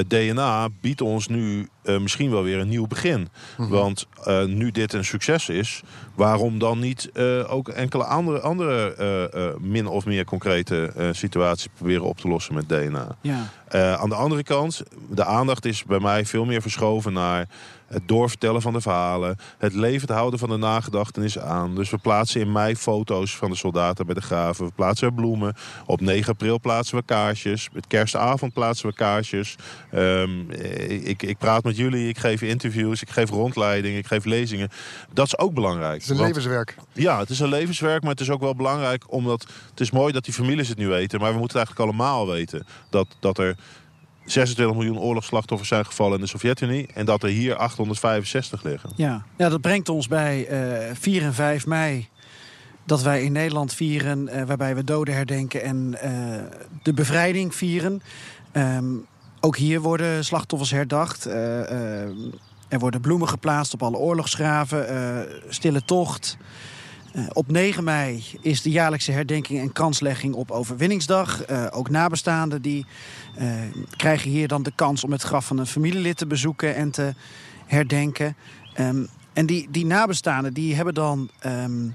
DNA biedt ons nu misschien wel weer een nieuw begin. Want eh, nu dit een succes is, waarom dan niet ook enkele andere, andere min of meer concrete situaties proberen op te lossen met DNA? Ja. Aan de andere kant, de aandacht is bij mij veel meer verschoven naar het doorvertellen van de verhalen, het levend houden van de nagedachtenis aan. Dus we plaatsen in mei foto's van de soldaten bij de graven. We plaatsen er bloemen. Op 9 april plaatsen we kaarsjes. Met kerstavond plaatsen we kaarsjes. Ehm, ik, ik praat met jullie, ik geef interviews, ik geef rondleidingen, ik geef lezingen. Dat is ook belangrijk. Het is een Want- levenswerk. ja, het is een levenswerk, maar het is ook wel belangrijk omdat het is mooi dat die families het nu weten, maar we moeten het eigenlijk allemaal weten dat, dat er 26 miljoen oorlogsslachtoffers zijn gevallen in de Sovjet-Unie en dat er hier 865 liggen. Ja. ja, dat brengt ons bij eh 4 en 5 mei. Dat wij in Nederland vieren, eh, waarbij we doden herdenken en eh, de bevrijding vieren. Ehm, ook hier worden slachtoffers herdacht. Eh, eh, er worden bloemen geplaatst op alle oorlogsgraven. stille tocht. Eh, op 9 mei is de jaarlijkse herdenking en kanslegging op Overwinningsdag. Eh, ook nabestaanden die eh, krijgen hier dan de kans om het graf van een familielid te bezoeken en te herdenken. Ehm, en die, die nabestaanden die hebben dan ehm,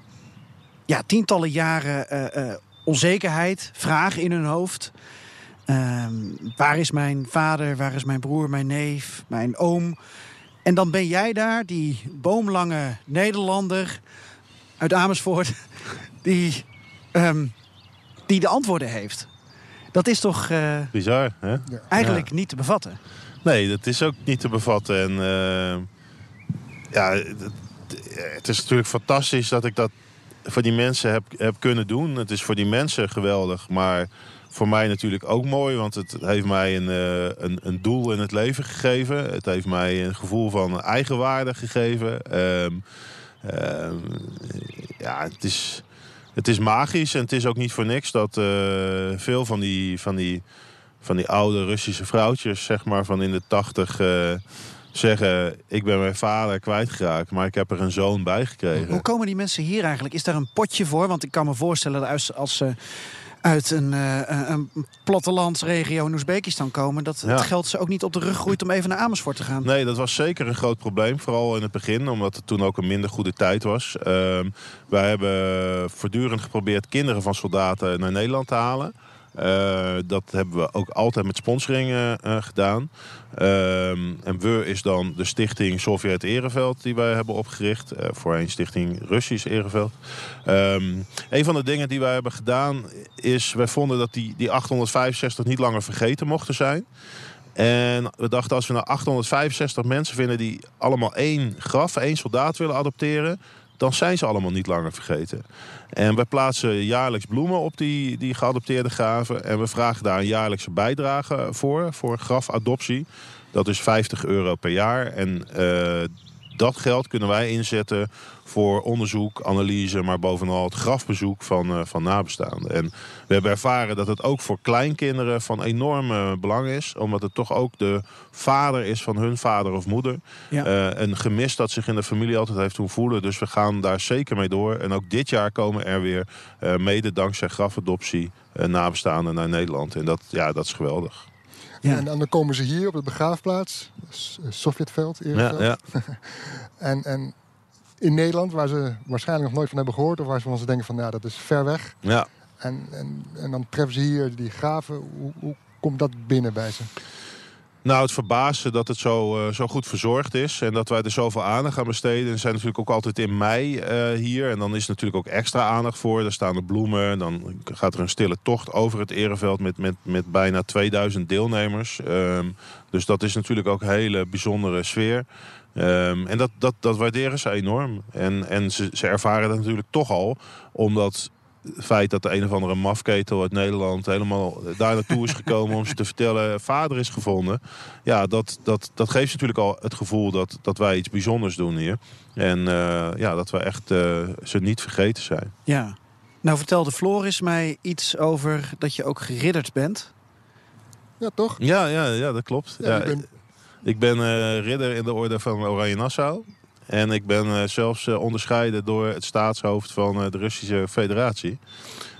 ja, tientallen jaren onzekerheid, vragen in hun hoofd. Ehm, waar is mijn vader, waar is mijn broer, mijn neef, mijn oom? En dan ben jij daar, die boomlange Nederlander uit Amersfoort, die, ehm, die de antwoorden heeft. Dat is toch eh, Bizar, hè? eigenlijk niet te bevatten? Nee, dat is ook niet te bevatten. En eh, ja, het, is natuurlijk fantastisch dat ik dat voor die mensen heb, heb kunnen doen. Het is voor die mensen geweldig, maar voor mij natuurlijk ook mooi. Want het heeft mij een, eh, een, een doel in het leven gegeven. Het heeft mij een gevoel van eigenwaarde gegeven. Ehm, ja, het is, het is magisch en het is ook niet voor niks dat eh, veel van die, van die van die oude Russische vrouwtjes, zeg maar, van in de tachtig, eh, zeggen: Ik ben mijn vader kwijtgeraakt, maar ik heb er een zoon bij gekregen. Hoe komen die mensen hier eigenlijk? Is daar een potje voor? Want ik kan me voorstellen dat als, als ze uit een, eh, een plattelandsregio in Oezbekistan komen... dat Ja. het geld ze ook niet op de rug groeit om even naar Amersfoort te gaan. Nee, dat was zeker een groot probleem. Vooral in het begin, omdat het toen ook een minder goede tijd was. Ehm, wij hebben voortdurend geprobeerd kinderen van soldaten naar Nederland te halen. Eh, dat hebben we ook altijd met sponsoring eh, eh, gedaan. Ehm, en we is dan de stichting Sovjet Ereveld die wij hebben opgericht. Voorheen stichting Russisch Ereveld. Ehm, een van de dingen die wij hebben gedaan is... wij vonden dat die, die 865 niet langer vergeten mochten zijn. En we dachten als we nou 865 mensen vinden die allemaal één graf, één soldaat willen adopteren... dan zijn ze allemaal niet langer vergeten. En wij plaatsen jaarlijks bloemen op die, die geadopteerde graven. En we vragen daar een jaarlijkse bijdrage voor, voor grafadoptie. Dat is 50 euro per jaar. En uh, dat geld kunnen wij inzetten voor onderzoek, analyse, maar bovenal het grafbezoek van, uh, van nabestaanden. En we hebben ervaren dat het ook voor kleinkinderen van enorm uh, belang is, omdat het toch ook de vader is van hun vader of moeder. Ja. Uh, een gemis dat zich in de familie altijd heeft doen voelen. Dus we gaan daar zeker mee door. En ook dit jaar komen er weer, mede dankzij grafadoptie, nabestaanden naar Nederland. En dat, ja, dat is geweldig. Ja. En dan komen ze hier op de begraafplaats, Sovjetveld, Ja, ja. (laughs) en, en in Nederland, waar ze waarschijnlijk nog nooit van hebben gehoord... of waar ze van ze denken van, ja, dat is ver weg. Ja. En, en, en dan treffen ze hier die graven. Hoe, hoe komt dat binnen bij ze? Nou, het verbaasde dat het zo, uh, zo goed verzorgd is. En dat wij er zoveel aandacht aan besteden. En zijn natuurlijk ook altijd in mei uh, hier. En dan is er natuurlijk ook extra aandacht voor. Daar staan de bloemen. Dan gaat er een stille tocht over het Ereveld met, met, met bijna 2000 deelnemers. Um, dus dat is natuurlijk ook een hele bijzondere sfeer. Um, en dat, dat, dat waarderen ze enorm. En, en ze, ze ervaren dat natuurlijk toch al. Omdat het feit dat de een of andere mafketel uit Nederland helemaal daar naartoe is gekomen om ze te vertellen vader is gevonden. Ja, dat, dat, dat geeft natuurlijk al het gevoel dat, dat wij iets bijzonders doen hier. En uh, ja, dat we echt uh, ze niet vergeten zijn. Ja. Nou vertelde Floris mij iets over dat je ook geridderd bent. Ja, toch? Ja, ja, ja dat klopt. Ja, ja, ik ben, ik ben uh, ridder in de orde van Oranje Nassau. En ik ben uh, zelfs uh, onderscheiden door het staatshoofd van uh, de Russische Federatie.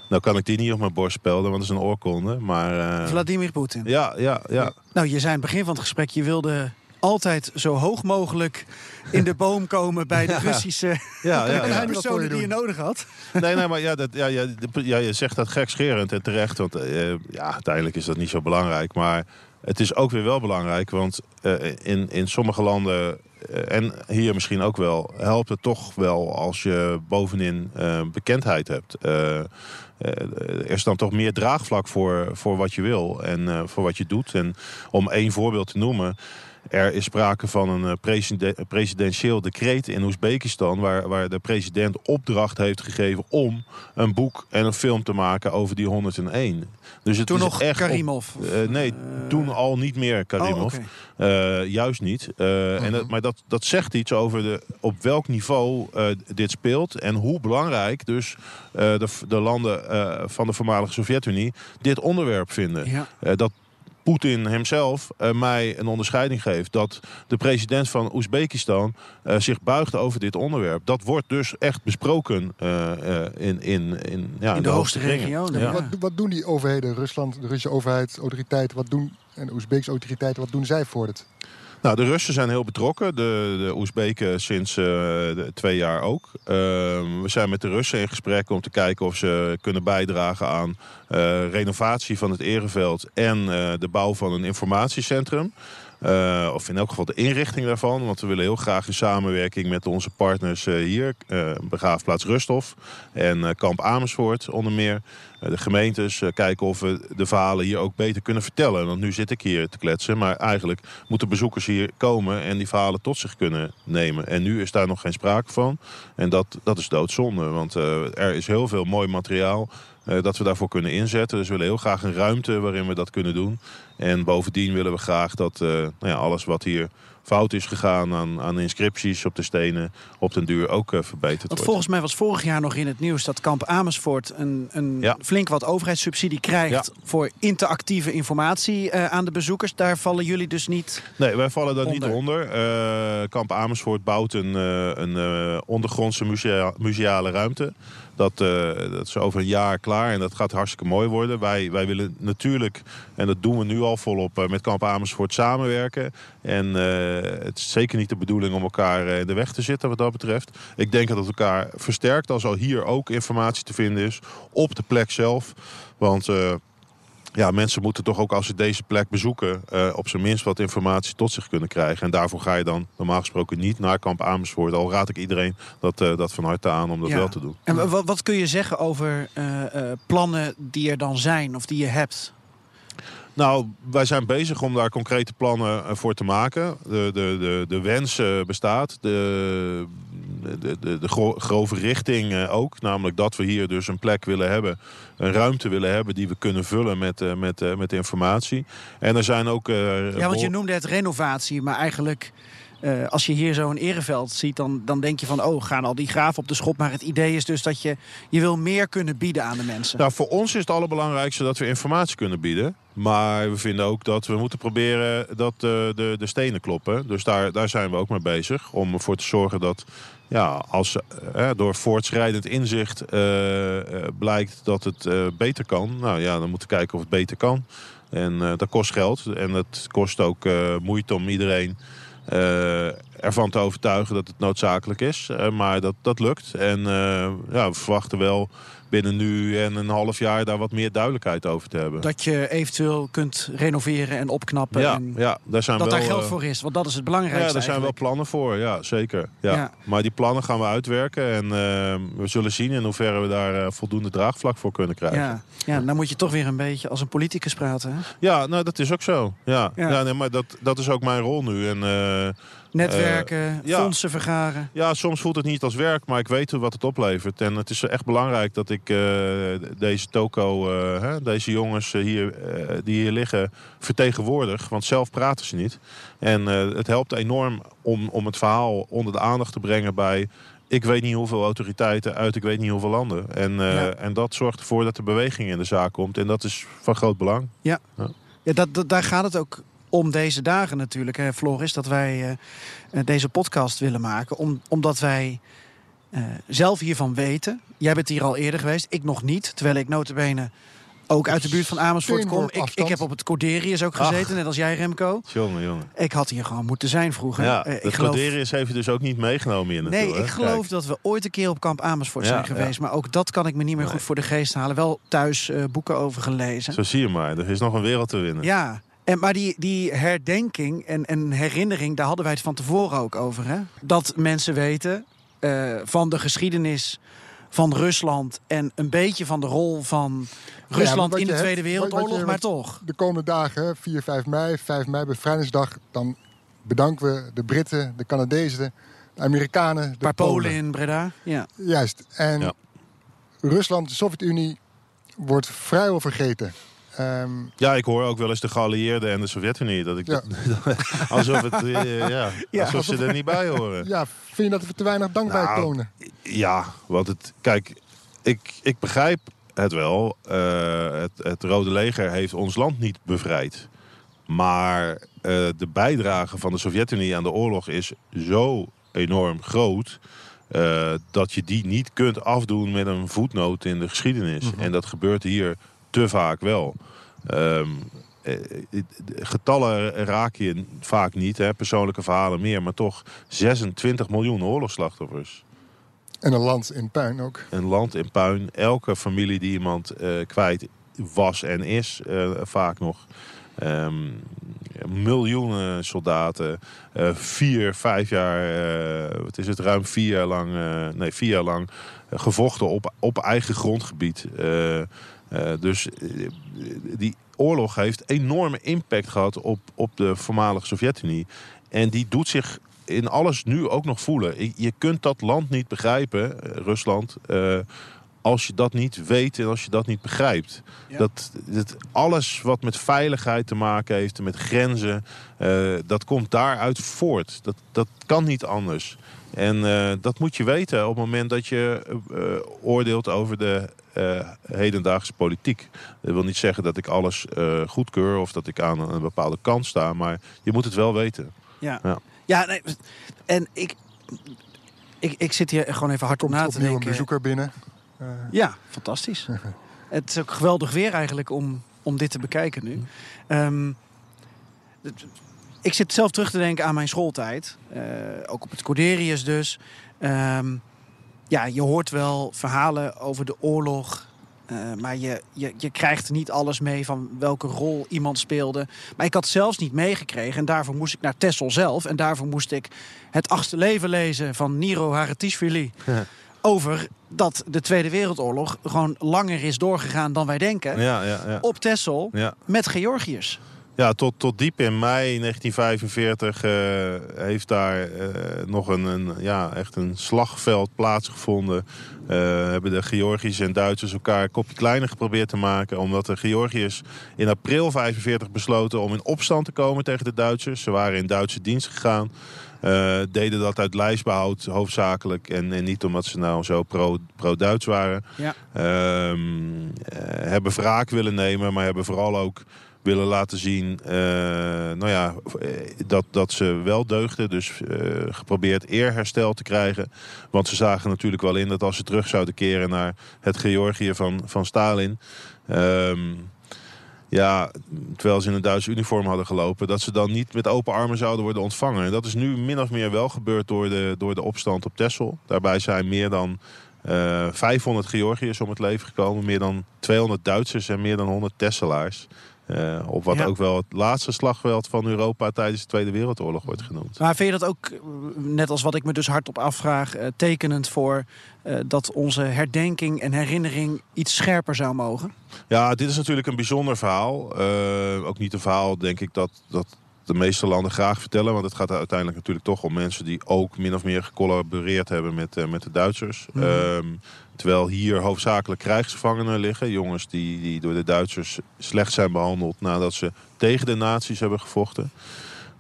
Nou kan ik die niet op mijn borst spelden, want dat is een oorkonde. Maar, Vladimir Poetin. Ja, ja, ja. Nou, je zei aan het begin van het gesprek, je wilde altijd zo hoog mogelijk in de boom komen bij de (laughs) Russische ja, ja, (laughs) ja. personen die je nodig had. Nee, nee, maar ja, dat, ja, ja, ja, je zegt dat gekscherend en terecht. Want ja, uiteindelijk is dat niet zo belangrijk. Maar het is ook weer wel belangrijk, want uh, in, in sommige landen en hier misschien ook wel, helpt het toch wel als je bovenin uh, bekendheid hebt. er is dan toch meer draagvlak voor, voor wat je wil en voor wat je doet. En om één voorbeeld te noemen. Er is sprake van een presiden presidentieel decreet in Oezbekistan... Waar, waar de president opdracht heeft gegeven om een boek en een film te maken over die 101. Dus het toen is nog echt Karimov? Op, uh, nee, uh, toen al niet meer Karimov. Oh, okay. uh, juist niet. -huh. en dat, maar dat, dat zegt iets over de, op welk niveau dit speelt... en hoe belangrijk dus de, de landen van de voormalige Sovjet-Unie... dit onderwerp vinden. Ja. dat Poetin hemzelf uh, mij een onderscheiding geeft. Dat de president van Oezbekistan uh, zich buigt over dit onderwerp. Dat wordt dus echt besproken uh, in, in, in, ja, in de, de hoogste regio. Ja. Wat, wat, doen die overheden, Rusland, de Russische overheid, autoriteiten, wat doen, en de Oezbeekse autoriteiten, wat doen zij voor het? Nou, de Russen zijn heel betrokken. De, de Oezbeken sinds de, twee jaar ook. Uh, we zijn met de Russen in gesprek om te kijken of ze kunnen bijdragen aan uh, renovatie van het Ereveld en de bouw van een informatiecentrum. Uh, of in elk geval de inrichting daarvan. Want we willen heel graag in samenwerking met onze partners uh, hier, uh, begraafplaats Rusthof en kamp Amersfoort onder meer. de gemeentes kijken of we de verhalen hier ook beter kunnen vertellen. Want nu zit ik hier te kletsen, maar eigenlijk moeten bezoekers hier komen en die verhalen tot zich kunnen nemen. En nu is daar nog geen sprake van. En dat, dat is doodzonde, want er is heel veel mooi materiaal dat we daarvoor kunnen inzetten. Dus we willen heel graag een ruimte waarin we dat kunnen doen. En bovendien willen we graag dat uh, nou ja, alles wat hier fout is gegaan aan, aan inscripties op de stenen op den duur ook uh, verbeterd Want wordt. Volgens mij was vorig jaar nog in het nieuws dat kamp Amersfoort een, een ja. flink wat overheidssubsidie krijgt ja. voor interactieve informatie uh, aan de bezoekers. Daar vallen jullie dus niet Nee, wij vallen daar onder. niet onder. Uh, kamp Amersfoort bouwt een, een ondergrondse musea museale ruimte. Dat, uh, dat is over een jaar klaar en dat gaat hartstikke mooi worden. Wij, wij willen natuurlijk, en dat doen we nu al volop, uh, met Kamp Amersfoort samenwerken. En uh, het is zeker niet de bedoeling om elkaar in de weg te zitten wat dat betreft. Ik denk dat het elkaar versterkt als al hier ook informatie te vinden is op de plek zelf. Want ja, mensen moeten toch ook als ze deze plek bezoeken... Uh, op zijn minst wat informatie tot zich kunnen krijgen. En daarvoor ga je dan normaal gesproken niet naar kamp Amersfoort. Al raad ik iedereen dat, uh, dat van harte aan om dat ja. wel te doen. En wat, wat kun je zeggen over uh, plannen die er dan zijn of die je hebt? Nou, wij zijn bezig om daar concrete plannen voor te maken. De, de, de, de wens bestaat. De, de, de, de gro- grove richting eh, ook. Namelijk dat we hier dus een plek willen hebben, een ruimte willen hebben die we kunnen vullen met, eh, met, eh, met informatie. En er zijn ook. eh, Ja, want je noemde het renovatie, maar eigenlijk... eh, als je hier zo een ereveld ziet, dan, dan denk je van... oh, gaan al die graven op de schop. Maar het idee is dus dat je, je wil meer kunnen bieden aan de mensen. Nou, voor ons is het allerbelangrijkste dat we informatie kunnen bieden. Maar we vinden ook dat we moeten proberen dat eh, de, de stenen kloppen. Dus daar, daar zijn we ook mee bezig. Om ervoor te zorgen dat ja, als eh, door voortschrijdend inzicht blijkt dat het beter kan. Nou ja, dan moeten we kijken of het beter kan. En dat kost geld. En het kost ook moeite om iedereen ervan te overtuigen dat het noodzakelijk is. Eh, maar dat, dat lukt. En eh, ja, we verwachten wel binnen nu en een half jaar daar wat meer duidelijkheid over te hebben. Dat je eventueel kunt renoveren en opknappen. ja, en ja, daar zijn dat wel, daar geld eh, voor is. Want dat is het belangrijkste Ja, daar zijn wel plannen voor. Ja, zeker. Ja. Ja. Maar die plannen gaan we uitwerken. En eh, we zullen zien in hoeverre we daar eh, voldoende draagvlak voor kunnen krijgen. Ja, ja, dan moet je toch weer een beetje als een politicus praten. Hè? Ja, nou dat is ook zo. Ja, Ja. ja. nee, maar dat, dat is ook mijn rol nu. En, eh, Netwerken, ja. fondsen vergaren. ja, soms voelt het niet als werk, maar ik weet wat het oplevert. En het is echt belangrijk dat ik eh, deze toko, eh, hè, deze jongens eh, hier, eh, die hier liggen, vertegenwoordig. Want zelf praten ze niet. En eh, het helpt enorm om, om het verhaal onder de aandacht te brengen bij... Ik weet niet hoeveel autoriteiten uit ik weet niet hoeveel landen. En, eh, Ja. en dat zorgt ervoor dat er beweging in de zaak komt. En dat is van groot belang. Ja, dat, dat- daar gaat het ook om deze dagen natuurlijk, hè, Floris. Dat wij eh, eh, deze podcast willen maken. Om, omdat wij eh, zelf hiervan weten. Jij bent hier al eerder geweest, ik nog niet. Terwijl ik notabene ook uit de buurt van Amersfoort kom. Ik, ik heb op het Corderius ook Ach. gezeten, net als jij Remco. Jongen, jongen. Ik had hier gewoon moeten zijn vroeger. Ja, ik geloof- Corderius heeft je dus ook niet meegenomen hier naartoe. Nee, hè? ik geloof Kijk. dat we ooit een keer op kamp Amersfoort Ja, zijn geweest. Maar ook dat kan ik me niet meer Nee. goed voor de geest halen. Wel thuis eh, boeken over gelezen. Zo zie je maar. Er is nog een wereld te winnen. Ja, en, maar die, die herdenking en, en herinnering, daar hadden wij het van tevoren ook over. Hè? Dat mensen weten eh, van de geschiedenis van Rusland en een beetje van de rol van Rusland in de hebt- Tweede Wereldoorlog, wat je- maar toch. De komende dagen, 4, 5 mei, 5 mei, bevrijdingsdag... dan bedanken we de Britten, de Canadezen, de Amerikanen, de paar Polen in Breda. Ja. Juist. En Ja. Rusland, de Sovjet-Unie, wordt vrijwel vergeten. Ehm, Ja, ik hoor ook wel eens de geallieerden en de Sovjet-Unie. Dat ik Ja. (laughs) alsof, het, eh, ja, (laughs) Ja, alsof ze er niet bij horen. ja, vind je dat we te weinig dank bij Nou, tonen? Ja, want het, kijk, ik, ik begrijp het wel. Eh, het, het Rode Leger heeft ons land niet bevrijd. Maar eh, de bijdrage van de Sovjet-Unie aan de oorlog is zo enorm groot. dat je die niet kunt afdoen met een voetnoot in de geschiedenis. En dat gebeurt hier te vaak wel. Ehm, eh, eh, getallen raak je vaak niet, hè, persoonlijke verhalen meer, maar toch 26 miljoen oorlogsslachtoffers. En een land in puin ook. Een land in puin. Elke familie die iemand eh, kwijt was en is, eh, vaak nog. Ehm, miljoenen soldaten. eh, vier, vijf jaar, eh, wat is het, ruim vier jaar lang, eh, nee, vier jaar lang eh, gevochten op, op eigen grondgebied. Eh, dus eh, die oorlog heeft enorme impact gehad op, op de voormalige Sovjet-Unie. En die doet zich in alles nu ook nog voelen. Je- kunt dat land niet begrijpen, eh, Rusland, als je dat niet weet en als je dat niet begrijpt. Ja. Dat, dat alles wat met veiligheid te maken heeft, met grenzen, dat komt daaruit voort. Dat, dat kan niet anders. En dat moet je weten op het moment dat je oordeelt over de eh, hedendaagse politiek. Dat wil niet zeggen dat ik alles eh, goedkeur of dat ik aan een bepaalde kant sta, maar je moet het wel weten. Ja, Ja. ja nee, en ik, ik, ik zit hier gewoon even hard om Komt na te opnieuw een denken. bezoeker binnen. Eh, Ja, fantastisch. (laughs) het is ook geweldig weer eigenlijk om, om dit te bekijken nu. Ehm, het- ik zit zelf terug te denken aan mijn schooltijd. Eh, ook op het Corderius dus. Ehm, ja, je hoort wel verhalen over de oorlog. eh, maar je, je, je krijgt niet alles mee van welke rol iemand speelde. Maar ik had zelfs niet meegekregen. En daarvoor moest ik naar Texel zelf. En daarvoor moest ik het achtste leven lezen van Niro Haratishvili over dat de Tweede Wereldoorlog gewoon langer is doorgegaan dan wij denken. Ja, ja, ja. Op ja. met Georgiërs. Ja, tot, tot diep in mei 1945 uh, heeft daar uh, nog een, een, ja, echt een slagveld plaatsgevonden. Uh, hebben de Georgiërs en Duitsers elkaar een kopje kleiner geprobeerd te maken. Omdat de Georgiërs in april 45 besloten om in opstand te komen tegen de Duitsers. Ze waren in Duitse dienst gegaan. Deden dat uit lijfsbehoud hoofdzakelijk. En, en, niet omdat ze nou zo pro-Duits pro waren. Ja. Uh, hebben wraak willen nemen, maar hebben vooral ook willen laten zien uh, nou ja, dat, dat ze wel deugden. Dus uh, geprobeerd eerherstel te krijgen. Want ze zagen natuurlijk wel in dat als ze terug zouden keren naar het Georgië van, van Stalin... Um, ja, terwijl ze in een Duitse uniform hadden gelopen... dat ze dan niet met open armen zouden worden ontvangen. En dat is nu min of meer wel gebeurd door de, door de opstand op Texel. Daarbij zijn meer dan uh, 500 Georgiërs om het leven gekomen. Meer dan 200 Duitsers en meer dan 100 Tesselaars. Uh, op wat Ja. ook wel het laatste slagveld van Europa tijdens de Tweede Wereldoorlog wordt genoemd. Maar vind je dat ook, eh, net als wat ik me dus hardop afvraag, eh, tekenend voor eh, dat onze herdenking en herinnering iets scherper zou mogen? Ja, dit is natuurlijk een bijzonder verhaal. Eh, ook niet een verhaal, denk ik, dat, dat de meeste landen graag vertellen. Want het gaat uiteindelijk natuurlijk toch om mensen die ook min of meer gecollaboreerd hebben met, eh, met de Duitsers. Mhm. Ehm, terwijl hier hoofdzakelijk krijgsgevangenen liggen. Jongens die, die door de Duitsers slecht zijn behandeld nadat ze tegen de nazi's hebben gevochten.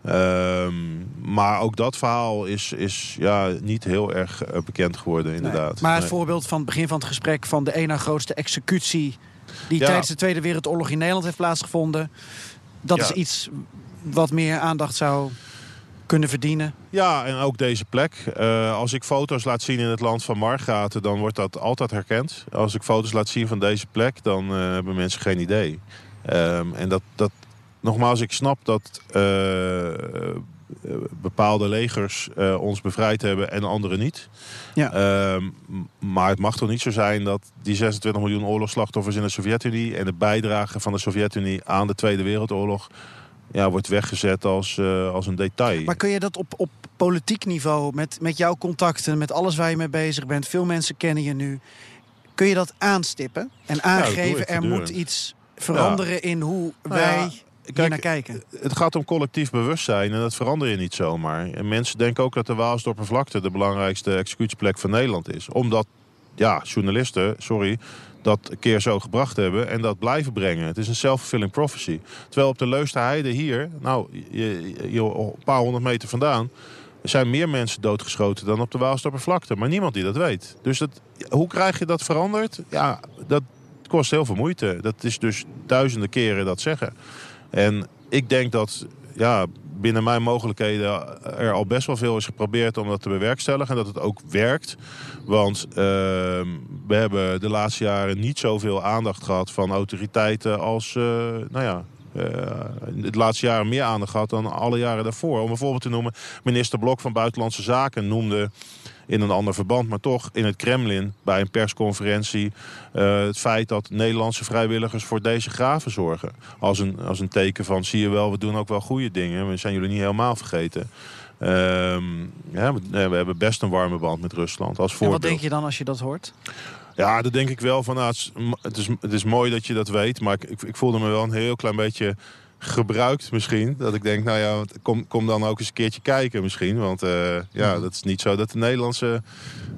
Ehm, maar ook dat verhaal is, is ja, niet heel erg eh, bekend geworden, inderdaad. Nee. Maar het Nee. voorbeeld van het begin van het gesprek van de ene grootste executie die Ja. tijdens de Tweede Wereldoorlog in Nederland heeft plaatsgevonden, dat Ja. is iets wat meer aandacht zou kunnen verdienen. Ja, en ook deze plek. Eh, als ik foto's laat zien in het land van Margraten, dan wordt dat altijd herkend. Als ik foto's laat zien van deze plek, dan eh, hebben mensen geen idee. Ehm, en dat, dat, nogmaals, ik snap dat eh, bepaalde legers ons bevrijd hebben en anderen niet. Ja. Ehm, maar het mag toch niet zo zijn dat die 26 miljoen oorlogsslachtoffers in de Sovjet-Unie en de bijdrage van de Sovjet-Unie aan de Tweede Wereldoorlog ja, wordt weggezet als, eh, als een detail. Maar kun je dat op, op politiek niveau, met, met jouw contacten, met alles waar je mee bezig bent, veel mensen kennen je nu, kun je dat aanstippen en aangeven er moet iets veranderen in hoe Nou wij ja, kijk, naar kijken? Het gaat om collectief bewustzijn en dat verander je niet zomaar. En mensen denken ook dat de Waalsdorpervlakte de belangrijkste executieplek van Nederland is. Omdat, ja, journalisten, sorry, dat een keer zo gebracht hebben en dat blijven brengen. Het is een self-fulfilling prophecy. Terwijl op de Leusden hier, nou, je, je- een paar honderd meter vandaan... zijn meer mensen doodgeschoten dan op de Waalsdorpervlakte. Maar niemand die dat weet. Dus dat, hoe krijg je dat veranderd? Ja, dat kost heel veel moeite. Dat is dus duizenden keren dat zeggen. En ik denk dat ja, binnen mijn mogelijkheden er al best wel veel is geprobeerd om dat te bewerkstelligen. En dat het ook werkt. Want ehm, we hebben de laatste jaren niet zoveel aandacht gehad van autoriteiten als, eh, nou ja. Eh, de laatste jaren meer aandacht gehad dan alle jaren daarvoor. Om een voorbeeld te noemen, minister Blok van Buitenlandse Zaken noemde in een ander verband, maar toch in het Kremlin bij een persconferentie eh, het feit dat Nederlandse vrijwilligers voor deze graven zorgen. Als een, als een teken van zie je wel, we doen ook wel goede dingen. We zijn jullie niet helemaal vergeten. Ehm, ja, we, hebben best een warme band met Rusland als En voorbeeld. wat denk je dan als je dat hoort? Ja, dat denk ik wel. Van, nou, het, is, het, is, het is mooi dat je dat weet. Maar ik, ik, ik voelde me wel een heel klein beetje gebruikt misschien. Dat ik denk, nou ja, kom, kom dan ook eens een keertje kijken misschien. Want eh, ja, dat is niet zo dat de Nederlandse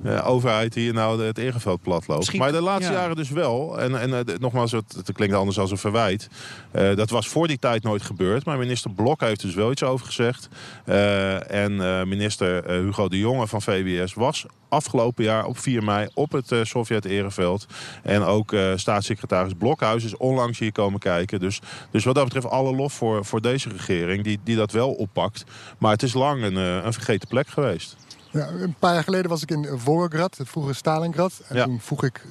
eh, overheid hier nou het Ereveld plat loopt. Misschien- maar de laatste ja. jaren dus wel. En, en eh, nogmaals, het, het klinkt anders als een verwijt. Dat was voor die tijd nooit gebeurd. Maar minister Blok heeft dus wel iets over gezegd. En minister Hugo de Jonge van VWS was afgelopen jaar op 4 mei op het eh, Sovjet-Ereveld. En ook eh, staatssecretaris Blokhuis is onlangs hier komen kijken. Dus, dus wat dat betreft alle lof voor, voor deze regering die, die dat wel oppakt. Maar het is lang een, eh, een vergeten plek geweest. Ja, een paar jaar geleden was ik in Volgograd, het vroegere Stalingrad. En Ja. toen vroeg ik,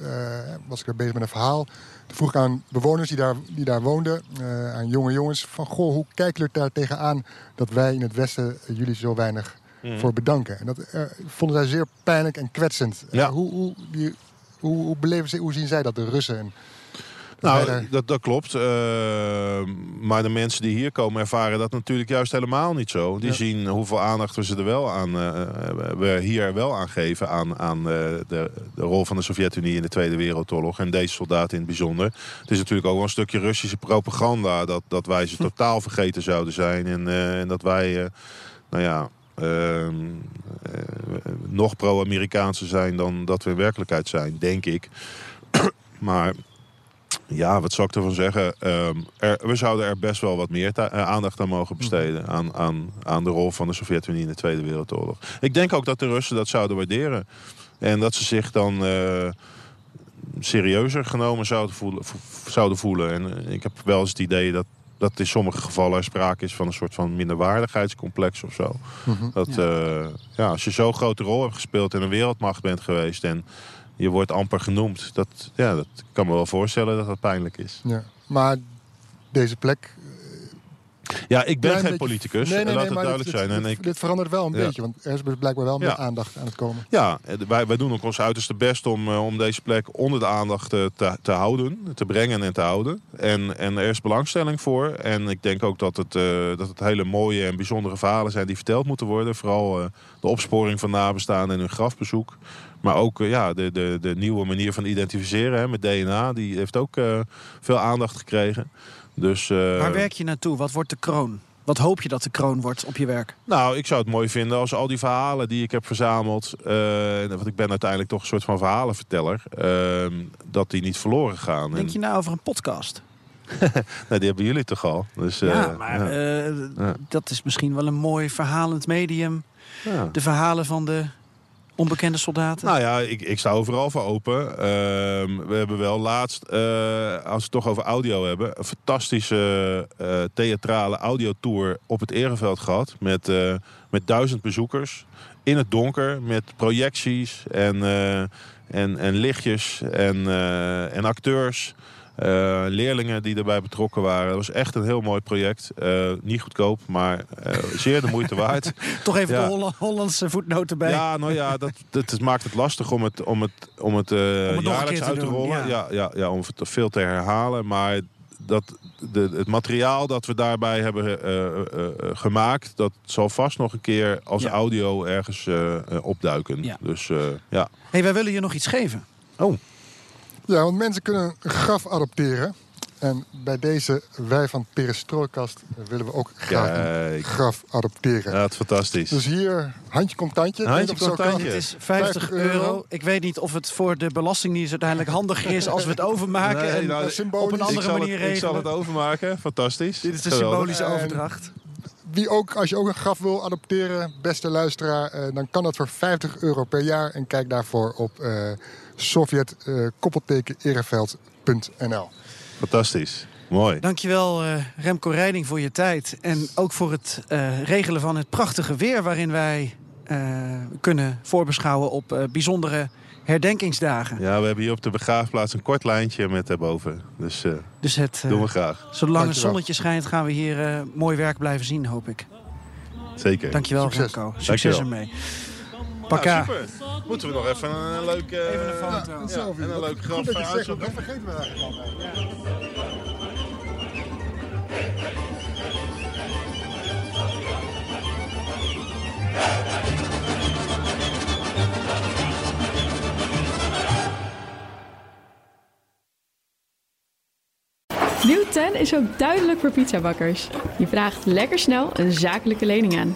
was ik er bezig met een verhaal. Toen vroeg ik aan bewoners die daar, die daar woonden, aan jonge jongens... van goh, hoe kijken jullie daar tegenaan dat wij in het Westen jullie zo weinig Mhm. voor bedanken? En dat eh, vonden zij zeer pijnlijk en kwetsend. Ja. Eh, hoe, hoe, die- hoe, hoe, beleven ze, hoe zien zij dat, de Russen? En Nou, daar- dat, dat klopt. Uh, maar de mensen die hier komen ervaren dat natuurlijk juist helemaal niet zo. Die Ja. zien hoeveel aandacht we ze er wel aan, eh, we hier wel aan geven aan, aan eh, de, de rol van de Sovjet-Unie in de Tweede Wereldoorlog. En deze soldaten in het bijzonder. Het is natuurlijk ook wel een stukje Russische propaganda dat, dat wij ze totaal vergeten zouden zijn. En, eh, en dat wij, eh, nou ja. Ehm, eh, nog pro-Amerikaanse zijn dan dat we in werkelijkheid zijn, denk ik. (clears throat) maar ja, wat zou ik ervan zeggen? Ehm, er, we zouden er best wel wat meer eh, aandacht aan mogen besteden. Aan, aan, aan de rol van de Sovjet-Unie in de Tweede Wereldoorlog. Ik denk ook dat de Russen dat zouden waarderen. En dat ze zich dan eh, serieuzer genomen zouden voelen, vo- zouden voelen. En ik heb wel eens het idee dat, dat in sommige gevallen sprake is van een soort van minderwaardigheidscomplex of zo. Mhm. Dat, ja. ja, als je zo'n grote rol hebt gespeeld en een wereldmacht bent geweest en je wordt amper genoemd, dat, ja, dat kan me wel voorstellen dat dat pijnlijk is. Ja. Maar deze plek... Ja, ik ben geen beetje- politicus, Nee, nee, laat nee, het duidelijk dit, zijn. En Dit, ik, dit verandert wel een Ja. beetje, want er is blijkbaar wel meer aandacht aan het komen. ja, eh, wij, wij doen ook ons uiterste best om, eh, om deze plek onder de aandacht eh, te, te houden, te brengen en te houden. En, en er is belangstelling voor. En ik denk ook dat het, dat het hele mooie en bijzondere verhalen zijn die verteld moeten worden. Vooral de opsporing van nabestaanden en hun grafbezoek. Maar ook ja, de, de, de nieuwe manier van identificeren hè, met DNA, die heeft ook veel aandacht gekregen. Dus, eh, Waar werk je naartoe? Wat wordt de kroon? Wat hoop je dat de kroon wordt op je werk? Nou, ik zou het mooi vinden als al die verhalen die ik heb verzameld... eh, want ik ben uiteindelijk toch een soort van verhalenverteller... eh, dat die niet verloren gaan. Denk En- je nou over een podcast? (laughs) nou, die hebben jullie toch al. Dus, ja, maar eh, Ja. dat is misschien wel een mooi verhalend medium. Ja. De verhalen van de onbekende soldaten. Nou ja, ik, ik sta overal voor open. Ehm, we hebben wel laatst, eh, als we het toch over audio hebben... een fantastische eh, theatrale audiotour op het Ereveld gehad. Met, eh, met duizend bezoekers. In het donker, met projecties en, en, en lichtjes en, en acteurs... Eh, leerlingen die erbij betrokken waren. Het was echt een heel mooi project. Eh, niet goedkoop, maar eh, zeer de moeite waard. (laughs) Toch even ja. de Holla- Hollandse voetnoten bij. Ja, nou ja, dat, dat, het maakt het lastig om het, om het, om het, nog een jaarlijks uit te doen, rollen. ja. Ja. Ja, ja, om het veel te herhalen. Maar dat, de, het materiaal dat we daarbij hebben gemaakt... dat zal vast nog een keer als Ja. audio ergens opduiken. Ja. Dus ja. hey, wij willen je nog iets geven. Oh, Ja, want mensen kunnen een graf adopteren. En bij deze Wij van Perestrooikast willen we ook graag een graf adopteren. Ja, het is fantastisch. Dus hier, handje contantje. Ik Handje niet of het zo kan. contantje. Het is 50 50 euro. euro. Ik weet niet of het voor de belastingdienst uiteindelijk handiger is als we het overmaken. Nee, en nou, symbolisch. op een andere ik, zal manier het, ik zal regelen. het overmaken. Fantastisch. Dit is de symbolische En- overdracht. Wie ook, als je ook een graf wil adopteren, beste luisteraar, eh, dan kan dat voor 50 euro per jaar. En kijk daarvoor op eh Sovjet eh, koppelteken ereveld.nl. Fantastisch. Mooi. Dankjewel eh Remco Rijding voor je tijd. En ook voor het eh, regelen van het prachtige weer waarin wij eh, kunnen voorbeschouwen op eh, bijzondere herdenkingsdagen. Ja, we hebben hier op de begraafplaats een kort lijntje met daarboven. Dus eh Dus het, doen we graag. zolang het zonnetje schijnt gaan we hier eh, mooi werk blijven zien, hoop ik. Zeker. Succes. Dankjewel Remco. Succes Dankjewel. ermee. Pakka. Nou, super. Moeten we nog even een, leuk... eh, Even een foto. Ja, en een leuk graf uitzoeken. dat vergeten we eigenlijk altijd. Nieuw 10 is ook duidelijk voor pizzabakkers. Je vraagt lekker snel een zakelijke lening aan.